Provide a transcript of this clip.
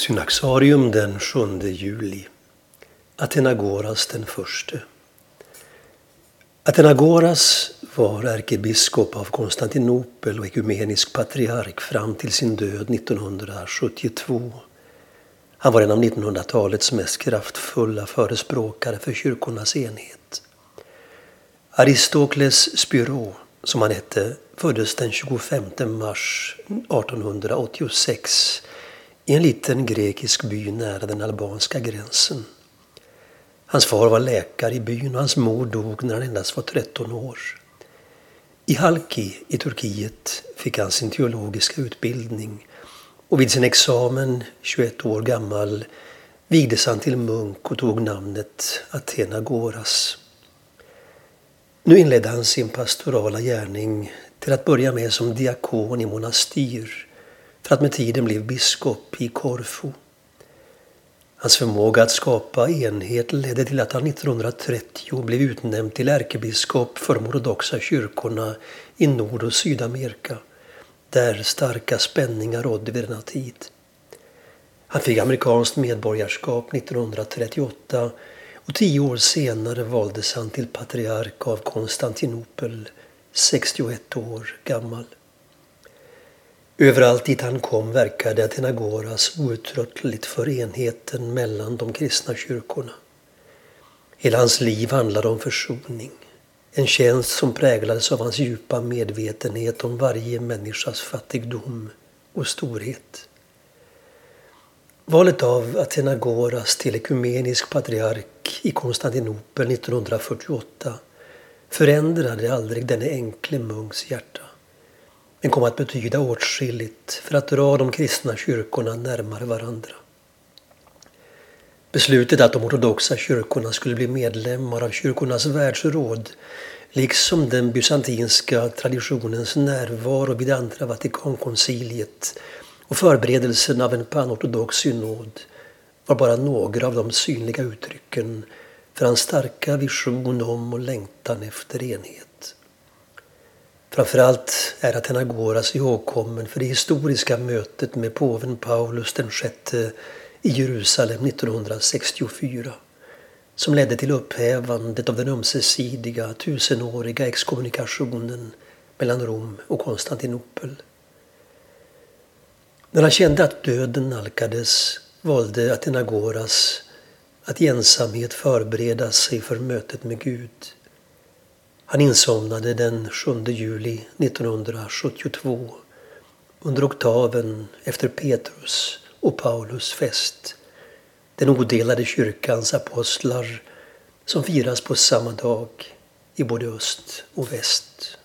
Synaxarium den 7 juli. Athenagoras den förste. Athenagoras var ärkebiskop av Konstantinopel och ekumenisk patriark fram till sin död 1972. Han var en av 1900-talets mest kraftfulla förespråkare för kyrkornas enhet. Aristokles Spyrå, som han hette, föddes den 25 mars 1886 i en liten grekisk by nära den albanska gränsen. Hans far var läkare i byn och hans mor dog när han endast var 13 år. I Halki i Turkiet fick han sin teologiska utbildning och vid sin examen, 21 år gammal, vigdes han till munk och tog namnet Athenagoras. Nu inledde han sin pastorala gärning till att börja med som diakon i monastyr för att med tiden bli biskop i Korfu. Hans förmåga att skapa enhet ledde till att han 1930 blev utnämnd till ärkebiskop för de ortodoxa kyrkorna i Nord och Sydamerika, där starka spänningar rådde vid denna tid. Han fick amerikanskt medborgarskap 1938 och tio år senare valdes han till patriark av Konstantinopel, 61 år gammal. Överallt dit han kom verkade Athenagoras outtröttligt för enheten mellan de kristna kyrkorna. Hela hans liv handlade om försoning. En tjänst som präglades av hans djupa medvetenhet om varje människas fattigdom och storhet. Valet av Athenagoras till ekumenisk patriark i Konstantinopel 1948 förändrade aldrig denne enkle munks hjärta men kom att betyda åtskilligt för att dra de kristna kyrkorna närmare varandra. Beslutet att de ortodoxa kyrkorna skulle bli medlemmar av kyrkornas världsråd liksom den bysantinska traditionens närvaro vid andra Vatikankonciliet och förberedelsen av en panortodox synod var bara några av de synliga uttrycken för hans starka vision om och längtan efter enhet. Framförallt är Athenagoras alltså ihågkommen för det historiska mötet med påven Paulus VI i Jerusalem 1964 som ledde till upphävandet av den ömsesidiga tusenåriga exkommunikationen mellan Rom och Konstantinopel. När han kände att döden nalkades valde Athenagoras att i ensamhet förbereda sig för mötet med Gud. Han insomnade den 7 juli 1972 under oktaven efter Petrus och Paulus fest, den odelade kyrkans apostlar som firas på samma dag i både öst och väst.